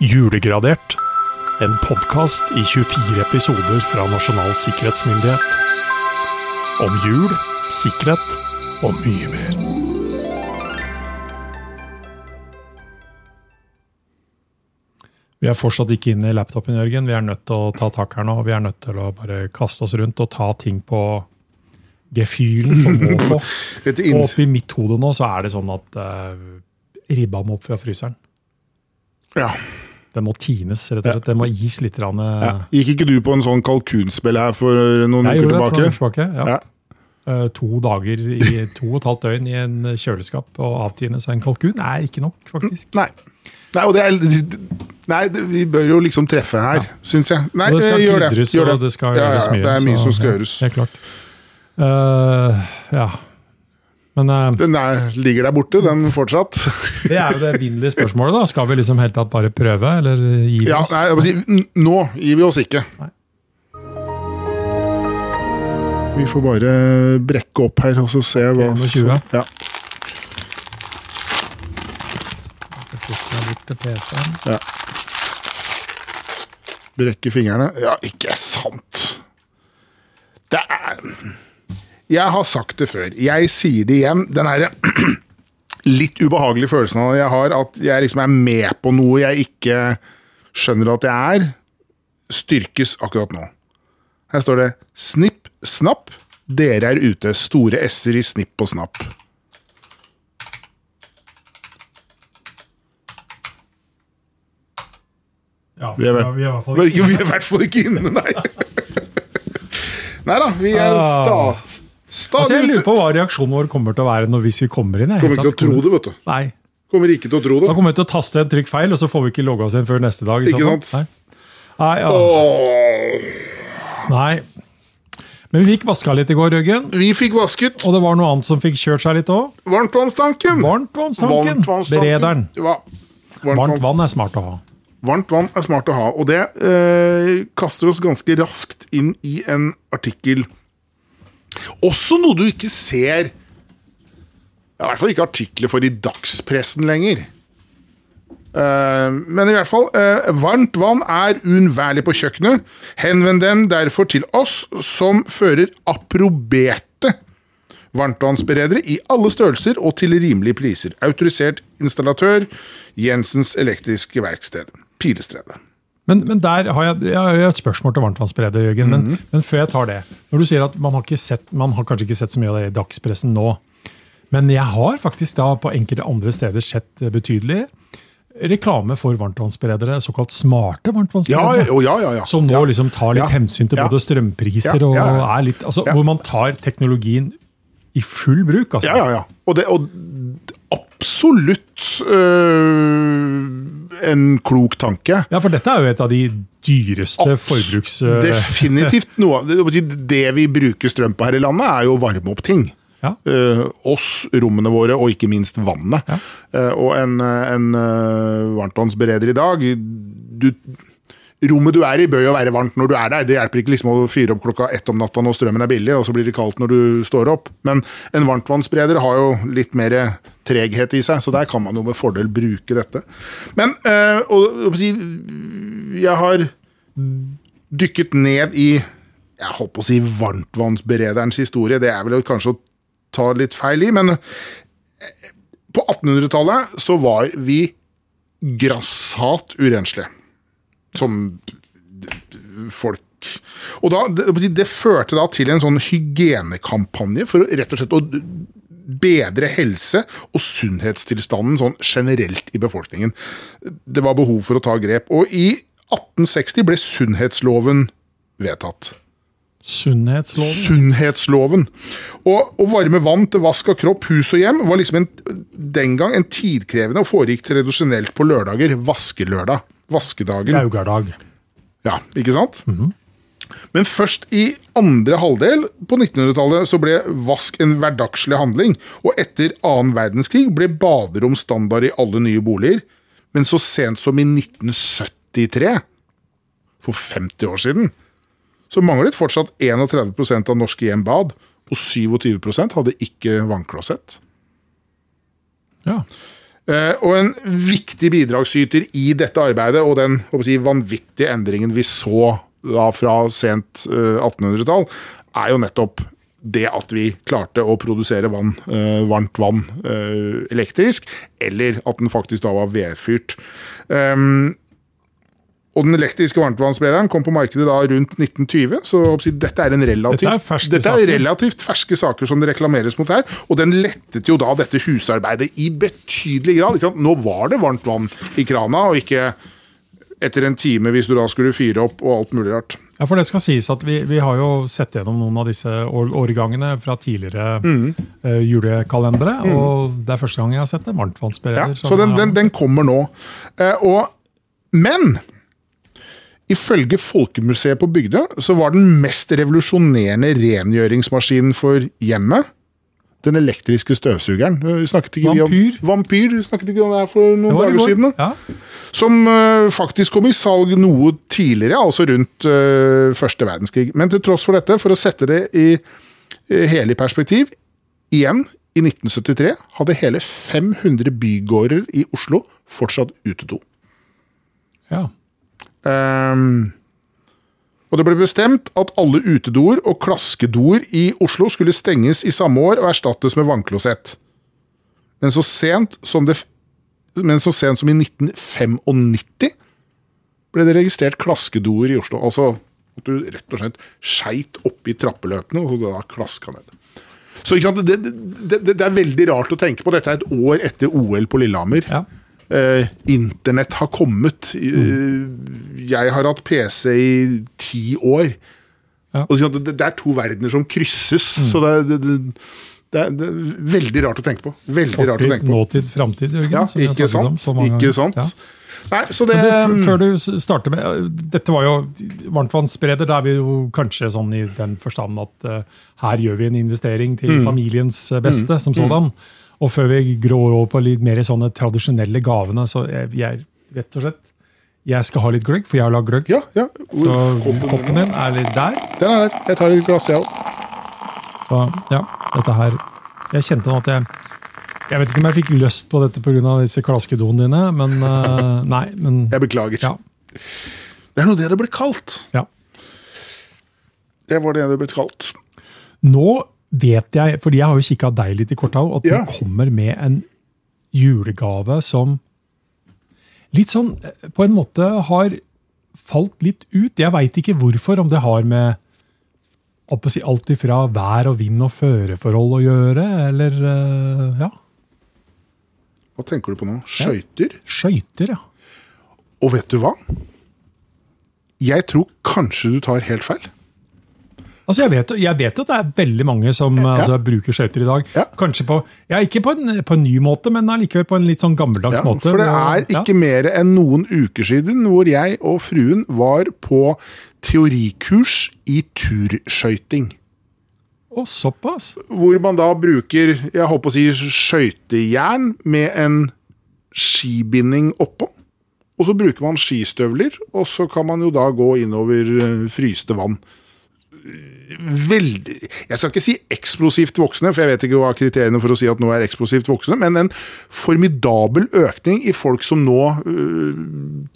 Julegradert. En podkast i 24 episoder fra Nasjonal sikkerhetsmyndighet. Om jul, sikkerhet og mye mer. Vi er fortsatt ikke inne i laptopen, Jørgen. Vi er nødt til å ta tak her nå. Vi er nødt til å bare kaste oss rundt og ta ting på gefühlen som må få. Og oppi mitt hode nå så er det sånn at uh, ribba må opp fra fryseren. ja. Den må tines, rett og slett. Det må gis litt. Rann, Ja. Gikk ikke du på en sånn kalkunspill her for noen Jeg uker gjorde det for tilbake? noen uker tilbake. Ja. Ja. Eh, to dager i to og et halvt døgn i en kjøleskap og avtine seg en kalkun er ikke nok, faktisk. Nei. Nei, og det er, nei, det, vi bør jo liksom treffe her, syns jeg. Nei, Og det skal eh, gjør det. krydres, Gjør og det skal ja, gjøres mye. Det er mye så- som skal ja, gjøres. Helt klart. Uh, ja. Men eh, Den er, ligger der borte, den fortsatt. det er jo det evinnelige spørsmålet. da. Skal vi liksom helt tatt bare prøve, eller gi vi Ja, oss? nei, si, nå gir vi oss ikke. Nei. Vi får bare brekke opp her og så se hva 21. Ja. Ja. Brekke fingrene. Ja, ikke sant. Det er Jeg har sagt det før. Jeg sier det igjen. Den herre litt ubehagelige følelsen av jeg har, at jeg liksom er med på noe jeg ikke skjønner at jeg er, styrkes akkurat nå. Her står det 'Snipp, snapp'. Dere er ute. Store s-er i snipp og snapp. Ja, Vi er, vel- vi er i hvert fall ikke- vi er i hvert fall ikke inne, nei. Nei da, vi er sta, Altså, jeg lurer på hva reaksjonen vår kommer til å være når, hvis vi kommer inn. jeg. Kommer ikke til å tro det, vet du. Nei. Kommer ikke til å tro det. Da kommer vi til å taste en trykk feil, og så får vi ikke logga oss inn før neste dag. Ikke sant? Nei. Nei, ja. Nei. Men vi fikk vaska litt i går, Jørgen. Vi fikk vasket Og det var noe annet som fikk kjørt seg litt òg. varmtvannstanken. Varmtvannstanken. Berederen. Ja. Varmt Varmt, vann er smart å ha. Varmt vann er smart å ha, og det eh, kaster oss ganske raskt inn i en artikkel. Også noe du ikke ser I hvert fall ikke artikler for i dagspressen lenger. Eh, men i hvert fall, eh, varmt vann er uunnværlig på kjøkkenet. Henvend dem derfor til oss som fører approberte varmtvannsberedere i alle størrelser og til rimelige priser. Autorisert installatør Jensens Elektriske Verksted. Pilestredet. Men, men der har jeg, jeg har et spørsmål til varmtvannsbereder, Jørgen. Mhm. Men, men før jeg tar det. Når du sier at man har, ikke sett, man har kanskje ikke sett så mye av det i dagspressen nå. Men jeg har faktisk da på enkelte andre steder sett betydelig reklame for varmtvannsberedere, såkalt smarte varmtvannsberedere. ja, ja, ja, ja. Som nå liksom tar litt hensyn til både strømpriser og er litt altså. Hvor man tar teknologien i full bruk. Altså. Ja, ja, ja. Og det og absolutt øh, en klok tanke. Ja, for dette er jo et av de dyreste forbruks... øh, Definitivt noe av det, det vi bruker strøm på her i landet, er jo å varme opp ting. Ja. Uh, oss, rommene våre, og ikke minst vannet. Ja. Uh, og en, eh, en uh, varmtvannsbereder i dag du, Rommet du er i, bør jo være varmt når du er der. Det hjelper ikke liksom å fyre opp klokka ett om natta når strømmen er billig, og så blir det kaldt når du står opp. Men en varmtvannsspreder har jo litt mer treghet i seg, så der kan man jo med fordel bruke dette. Men øh, og, jeg har dykket ned i jeg holdt å si varmtvannsberederens historie. Det er vel kanskje å ta litt feil i, men eh, på 1800-tallet så var vi grassat urenslige. Som folk. Og da, det, det førte da til en sånn hygienekampanje for rett og slett å bedre helse og sunnhetstilstanden sånn generelt i befolkningen. Det var behov for å ta grep. Og i 1860 ble sunnhetsloven vedtatt. Sunnhetsloven. Sunnhetsloven. Og å varme vann til vask av kropp, hus og hjem var liksom en, den gang en tidkrevende og foregikk tradisjonelt på lørdager. Vaskelørdag. Vaskedagen. Laugardag. Ja, ikke sant? Men først i andre halvdel på 1900-tallet så ble vask en hverdagslig handling, og etter annen verdenskrig ble baderom standard i alle nye boliger. Men så sent som i 1973, for 50 år siden, så manglet fortsatt 31% av norske hjem bad, og 27% hadde ikke vannklosett. Ja. Eh, og en viktig bidragsyter i dette arbeidet, og den si, vanvittige endringen vi så da fra sent eh, 1800-tall, er jo nettopp det at vi klarte å produsere vann, eh, varmt vann eh, elektrisk, eller at den faktisk da var vedfyrt. Um, og Den elektriske varmtvannsberederen kom på markedet da rundt 1920, så dette er, en relativt, dette er, ferske, dette er relativt ferske saker som det reklameres mot her. Og den lettet jo da dette husarbeidet i betydelig grad. Nå var det varmt vann i krana, og ikke etter en time hvis du da skulle fyre opp og alt mulig rart. Ja, for det skal sies at Vi, vi har jo sett gjennom noen av disse årgangene fra tidligere mm. uh, julekalendere. Mm. og Det er første gang jeg har sett en varmtvannsbereder. Ja, så den, den, den, kommer nå. Uh, og, men Ifølge Folkemuseet på Bygdøy så var den mest revolusjonerende rengjøringsmaskinen for hjemmet den elektriske støvsugeren. Snakket ikke vampyr. Om, vampyr snakket ikke om det her for noen dager siden. Ja. Som uh, faktisk kom i salg noe tidligere, altså rundt uh, første verdenskrig. Men til tross for dette, for å sette det i uh, hele perspektiv, igjen i 1973 hadde hele 500 bygårder i Oslo fortsatt utedo. Ja. Um, og det ble bestemt at alle utedoer og klaskedoer i Oslo skulle stenges i samme år og erstattes med vannklosett. Men så sent som, det, men så sent som i 1995 ble det registrert klaskedoer i Oslo. Altså at du rett og slett skeit oppi trappeløpene og da klaska ned. Så det, det, det, er veldig rart å tenke på. Dette er et år etter OL på Lillehammer. Ja. Uh, internett har kommet. Mm. jeg har hatt PC i ti år. Ja. Og det, det, er to verdener som krysses. Mm. Så det, det, det, er, det, er, veldig rart å tenke på. Veldig Fortid, rart å tenke på. nåtid, framtid, Jørgen. Ja, ikke sant. Om, ikke sant. Ja. Nei, så det, du, før du starter med Dette var jo varmtvannsspreder. Da er vi jo kanskje sånn i den forstand at uh, her gjør vi en investering til mm. familiens beste, mm. som sådan. Mm. Og før vi grår over på litt mer sånne tradisjonelle gavene, så jeg, jeg rett og slett jeg skal ha litt gløgg, for jeg har lagd gløgg. Ja, ja. Så koppen din er litt der. Den er der. Jeg tar litt glass, jeg òg. Ja, dette her Jeg kjente nå at jeg Jeg vet ikke om jeg fikk lyst på dette pga. disse klaskedoene dine, men uh, nei. Men, jeg beklager. Ja. Det er nå det det ble kalt. Ja. Det var det det ble kalt. Nå vet jeg, fordi jeg har jo kikka deg litt i korta, at ja. du kommer med en julegave som litt sånn eh, på en måte har falt litt ut. Jeg veit ikke hvorfor, om det har med si, alt ifra vær og vind og føreforhold å gjøre, eller uh, ja. Hva tenker du på nå? Skøyter? Ja. Skøyter, ja. Og vet du hva? Jeg tror kanskje du tar helt feil. Altså jeg vet, jeg vet, at det er veldig mange som ja. altså, bruker skøyter i dag. Ja. Kanskje på, ja, Ikke på en, på en, ny måte, men allikevel på en litt sånn gammeldags ja, måte. For det er ikke mer enn noen uker siden hvor jeg og fruen var på teorikurs i turskøyting. Å, såpass? Hvor man da bruker jeg håper å si skøytejern med en skibinding oppå. Og så bruker man skistøvler, og så kan man jo da gå innover eh, fryste vann veldig Jeg skal ikke si eksplosivt voksne, for jeg vet ikke hva kriteriene for å si at nå er eksplosivt voksne, men en formidabel økning i folk som nå uh,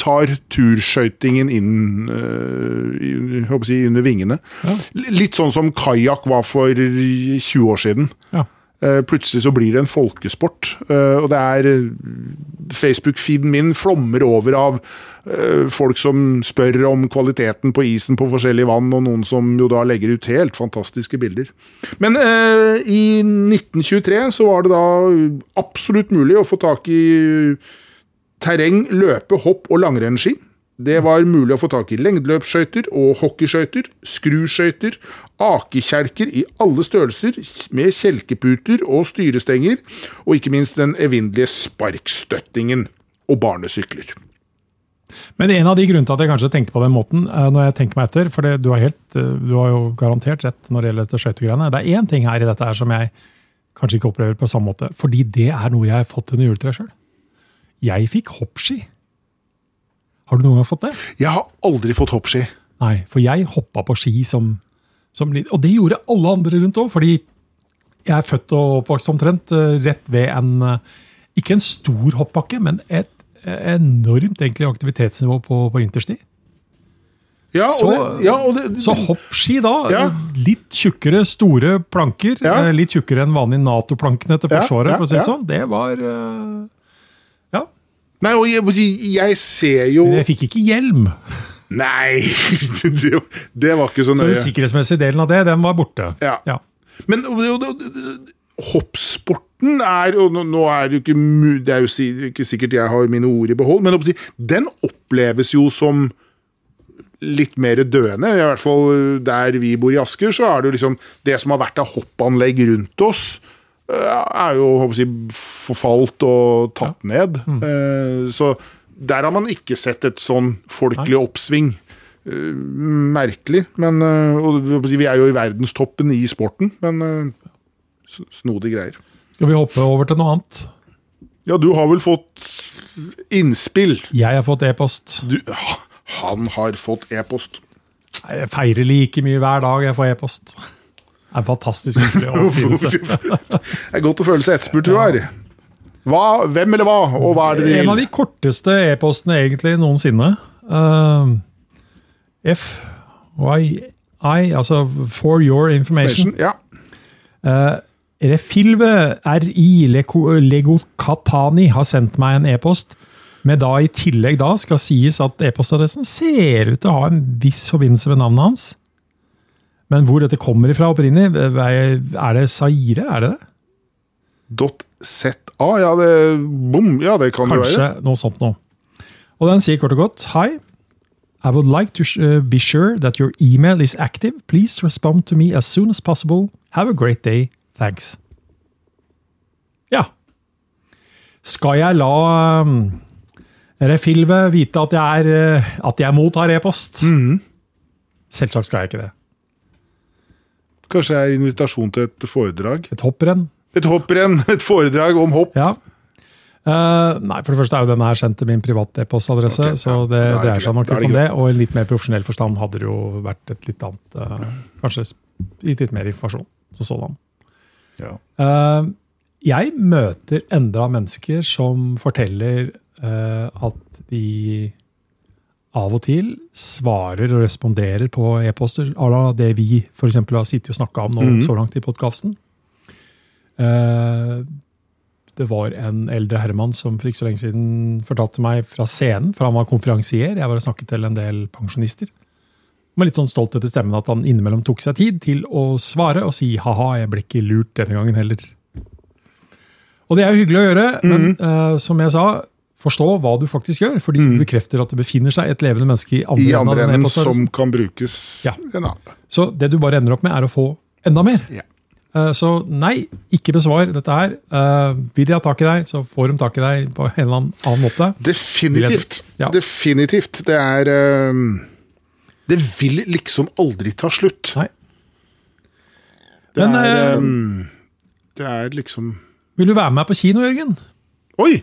tar turskøytingen inn uh, si, under vingene. Ja. Litt sånn som kajakk var for 20 år siden. Ja. Uh, plutselig så blir det en folkesport. og det er Facebook-feeden min flommer over av Eh, folk som spør om kvaliteten på isen på forskjellig vann, og noen som jo da legger ut helt fantastiske bilder. Men eh, i 1923 så var det da absolutt mulig å få tak i terreng, løpe, hopp og langrennsski. Det var mulig å få tak i lengdeløpsskøyter og hockeyskøyter, skruskøyter, akekjelker i alle størrelser, med kjelkeputer og styrestenger, og ikke minst den evinnelige sparkstøttingen og barnesykler. Men en av de grunnene til at jeg kanskje tenkte på den måten, eh, når jeg tenker meg etter, for du har, helt, eh, du har jo garantert rett når det gjelder dette skøytegreiene. Det er én ting her i dette her som jeg kanskje ikke opplever på samme måte. Fordi det er noe jeg har fått under juletreet sjøl. Jeg fikk hoppski. Har du noen gang fått det? Jeg har aldri fått hoppski. Nei, for jeg hoppa på ski som, som Og det gjorde alle andre rundt òg, fordi jeg er født og oppvokst omtrent eh, rett ved en Ikke en stor hoppbakke, men et eh, enormt egentlig aktivitetsnivå på, på vinterstid. Ja, og Så, det, ja, og det, så hoppski, da. Ja. Litt tjukkere, store planker. Eh, Litt tjukkere enn vanlige Nato-plankene til Forsvaret. for å si det sånn. Det var eh. Nei, og jeg, jeg ser jo Men jeg fikk ikke hjelm. Nei! Det, var ikke så nøye. Så den sikkerhetsmessige delen av det, den var borte. Ja. Ja. Men hoppsporten er og nå- er det jo ikke Det er jo ikke sikkert jeg har mine ord i behold, men den oppleves jo som litt mer døende. I hvert fall der vi bor i Asker, så er det jo liksom Det som har vært av hoppanlegg rundt oss, eh, er jo håper jeg, forfalt og tatt ned. Mm. Så der har man ikke sett et sånn folkelig oppsving. Eh, Merkelig, men eh, Vi er jo i verdenstoppen i sporten, men eh, snodige greier. Skal vi hoppe over til noe annet? Ja, du har vel fått innspill? Jeg har fått e-post. Han har fått e-post. Jeg feirer like mye hver dag jeg får e-post. En fantastisk oppfinnelse. Det er godt å føle seg etterspurt, jeg. Hva, hvem eller hva, og hva er det de vil? En av de korteste e-postene egentlig noensinne. Uh, F, Y, I, altså for your information. Ja. Refilve RI Lego- Legokatani har sendt meg en e-post. Med da i tillegg da skal sies at e-postadressen ser ut til å ha en viss forbindelse med navnet hans. Men hvor dette kommer ifra opprinnelig, er det Saire? Er det det? Dot ZA, ja det, bom, ja, det kan det være. Kanskje noe sånt noe. Og den sier kort og godt Hei, I would like to uh, be sure that your email is active. Please respond to me as soon as possible. Have a great day. Thanks. Ja. Skal jeg la um, Refilve vite at jeg, er, uh, at jeg mottar e-post? Selvsagt skal jeg ikke det. Kanskje det er invitasjon til et foredrag? Et hopprenn. Et hopprenn, et foredrag om hopp. Ja. Uh, nei, for det første er jo denne her sendt til min private e-postadresse, Okay, så det er dreier seg nok ikke om det. Og i litt mer profesjonell forstand hadde det jo vært et litt annet eh, Kanskje gitt litt mer informasjon som sådan. Ja. Uh, jeg møter enda mennesker som forteller at de av og til svarer og responderer på e-poster à la det vi for eksempel har sittet og snakka om nå mm. så langt i podkasten. det var en eldre herremann som for ikke så lenge siden fortalte meg fra scenen, for han var konferansier. Jeg var og snakket til en del pensjonister. Med litt sånn stolthet i stemmen at han innimellom tok seg tid til å svare og si ha-ha, jeg ble ikke lurt denne gangen heller. Og det er jo hyggelig å gjøre, men uh, som jeg sa, forstå hva du faktisk gjør, fordi du bekrefter at det befinner seg et levende menneske i andre, I andre enden, enden som kan brukes Ja. en annen. Så det du bare ender opp med, er å få enda mer. Ja. Eh, Så nei, ikke besvar dette her. Eh, Vil de ha tak i deg, så får de tak i deg på en eller annen måte. Definitivt. Ja. Definitivt. Det er ehm, Det vil liksom aldri ta slutt. Nei. Det Men, er eh, Det er liksom Vil du være med på kino, Jørgen? Oi!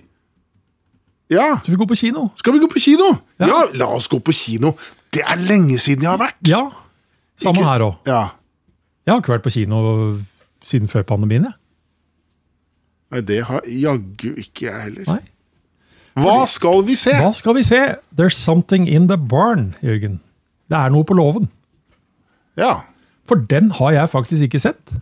Ja, Så vi går på kino. skal vi gå på kino? Ja. Ja. la oss gå på kino. Det er lenge siden jeg har vært. Ja. Samme Ikke- her òg. Ja. Jeg har ikke vært på kino siden før pandemien. jeg. Nei, det har jaggu ikke jeg heller. Nei. Hva skal vi se? Hva skal vi se? There's something in the barn, Jørgen. Det er noe på låven. Ja. For den har jeg faktisk ikke sett.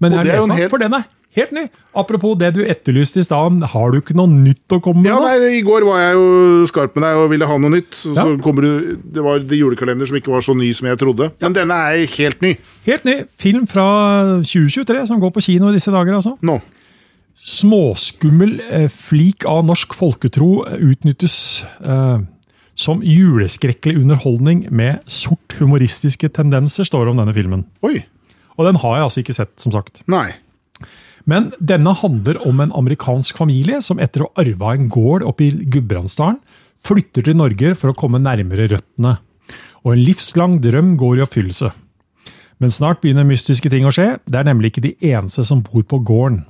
Men jeg har lest en den, helt- for den er helt ny. Apropos det du etterlyste i stad, har du ikke noe nytt å komme med? Ja, nei, I går var jeg jo skarp med deg og ville ha noe nytt. Så, så Ja. kommer du, Det var det julekalender som ikke var så ny som jeg trodde. Men denne er helt ny. Helt ny film fra 2023 som går på kino i disse dager. altså. Nå. Småskummel eh, flik av norsk folketro eh, utnyttes eh, som juleskrekkelig underholdning med sort humoristiske tendenser, står det om denne filmen. Oi. Og den har jeg altså ikke sett, som sagt. Nei. Men denne handler om en amerikansk familie som etter å ha arva en gård oppe i Gudbrandsdalen, flytter til Norge for å komme nærmere røttene. Og en livslang drøm går i oppfyllelse. Men snart begynner mystiske ting å skje. Det er nemlig ikke de eneste som bor på gården.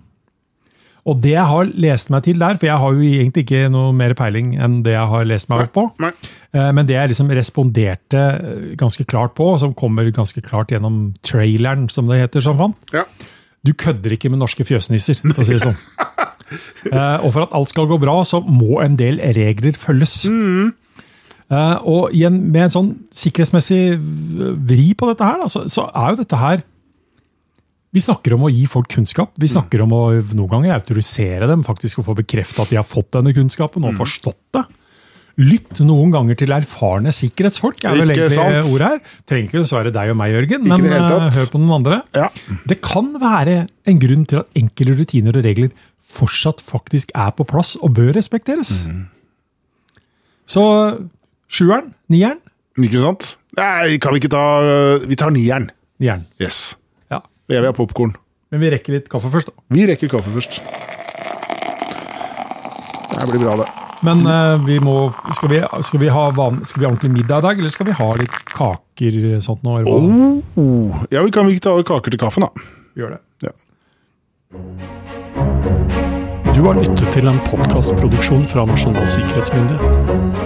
Og det jeg har lest meg til der, for jeg har jo egentlig ikke noe mer peiling enn det jeg har lest meg opp på, Nei. nei. men det jeg liksom responderte eh, ganske klart på, som kommer ganske klart gjennom traileren, som det heter, som fant, Ja. Du kødder ikke med norske fjøsnisser, for å si det sånn. Eh, og for at alt skal gå bra, så må en del regler følges. Eh, og igjen, med en sånn sikkerhetsmessig vri på dette her, da, så, så er jo dette her Vi snakker om å gi folk kunnskap. Vi snakker om å noen ganger autorisere dem, faktisk å få bekrefta at de har fått denne kunnskapen og forstått det. Lytt noen ganger til erfarne sikkerhetsfolk, er vel Ikke egentlig sant? ordet her. Trenger ikke dessverre deg og meg, Jørgen, Ikke men eh, hør på noen andre. Ja. Det kan være en grunn til at enkle rutiner og regler fortsatt faktisk er på plass og bør respekteres. Så sjueren, nieren, Ikke sant? Nei, kan vi ikke ta Vi tar nieren. nieren. Yes. Ja. Jeg vil ha popkorn. Men vi rekker litt kaffe først, da. Vi rekker kaffe først. Det blir bra, det. Men uh, vi må, skal, vi, skal, vi ha van, skal vi ha ordentlig middag i dag, eller skal vi ha litt kaker? sånt nå? Oh. Oh. Ja, vi kan vi ikke ta kaker til kaffen, da? Vi Gjør det. Ja. Du har lyttet til en podkastproduksjon fra Nasjonal sikkerhetsmyndighet.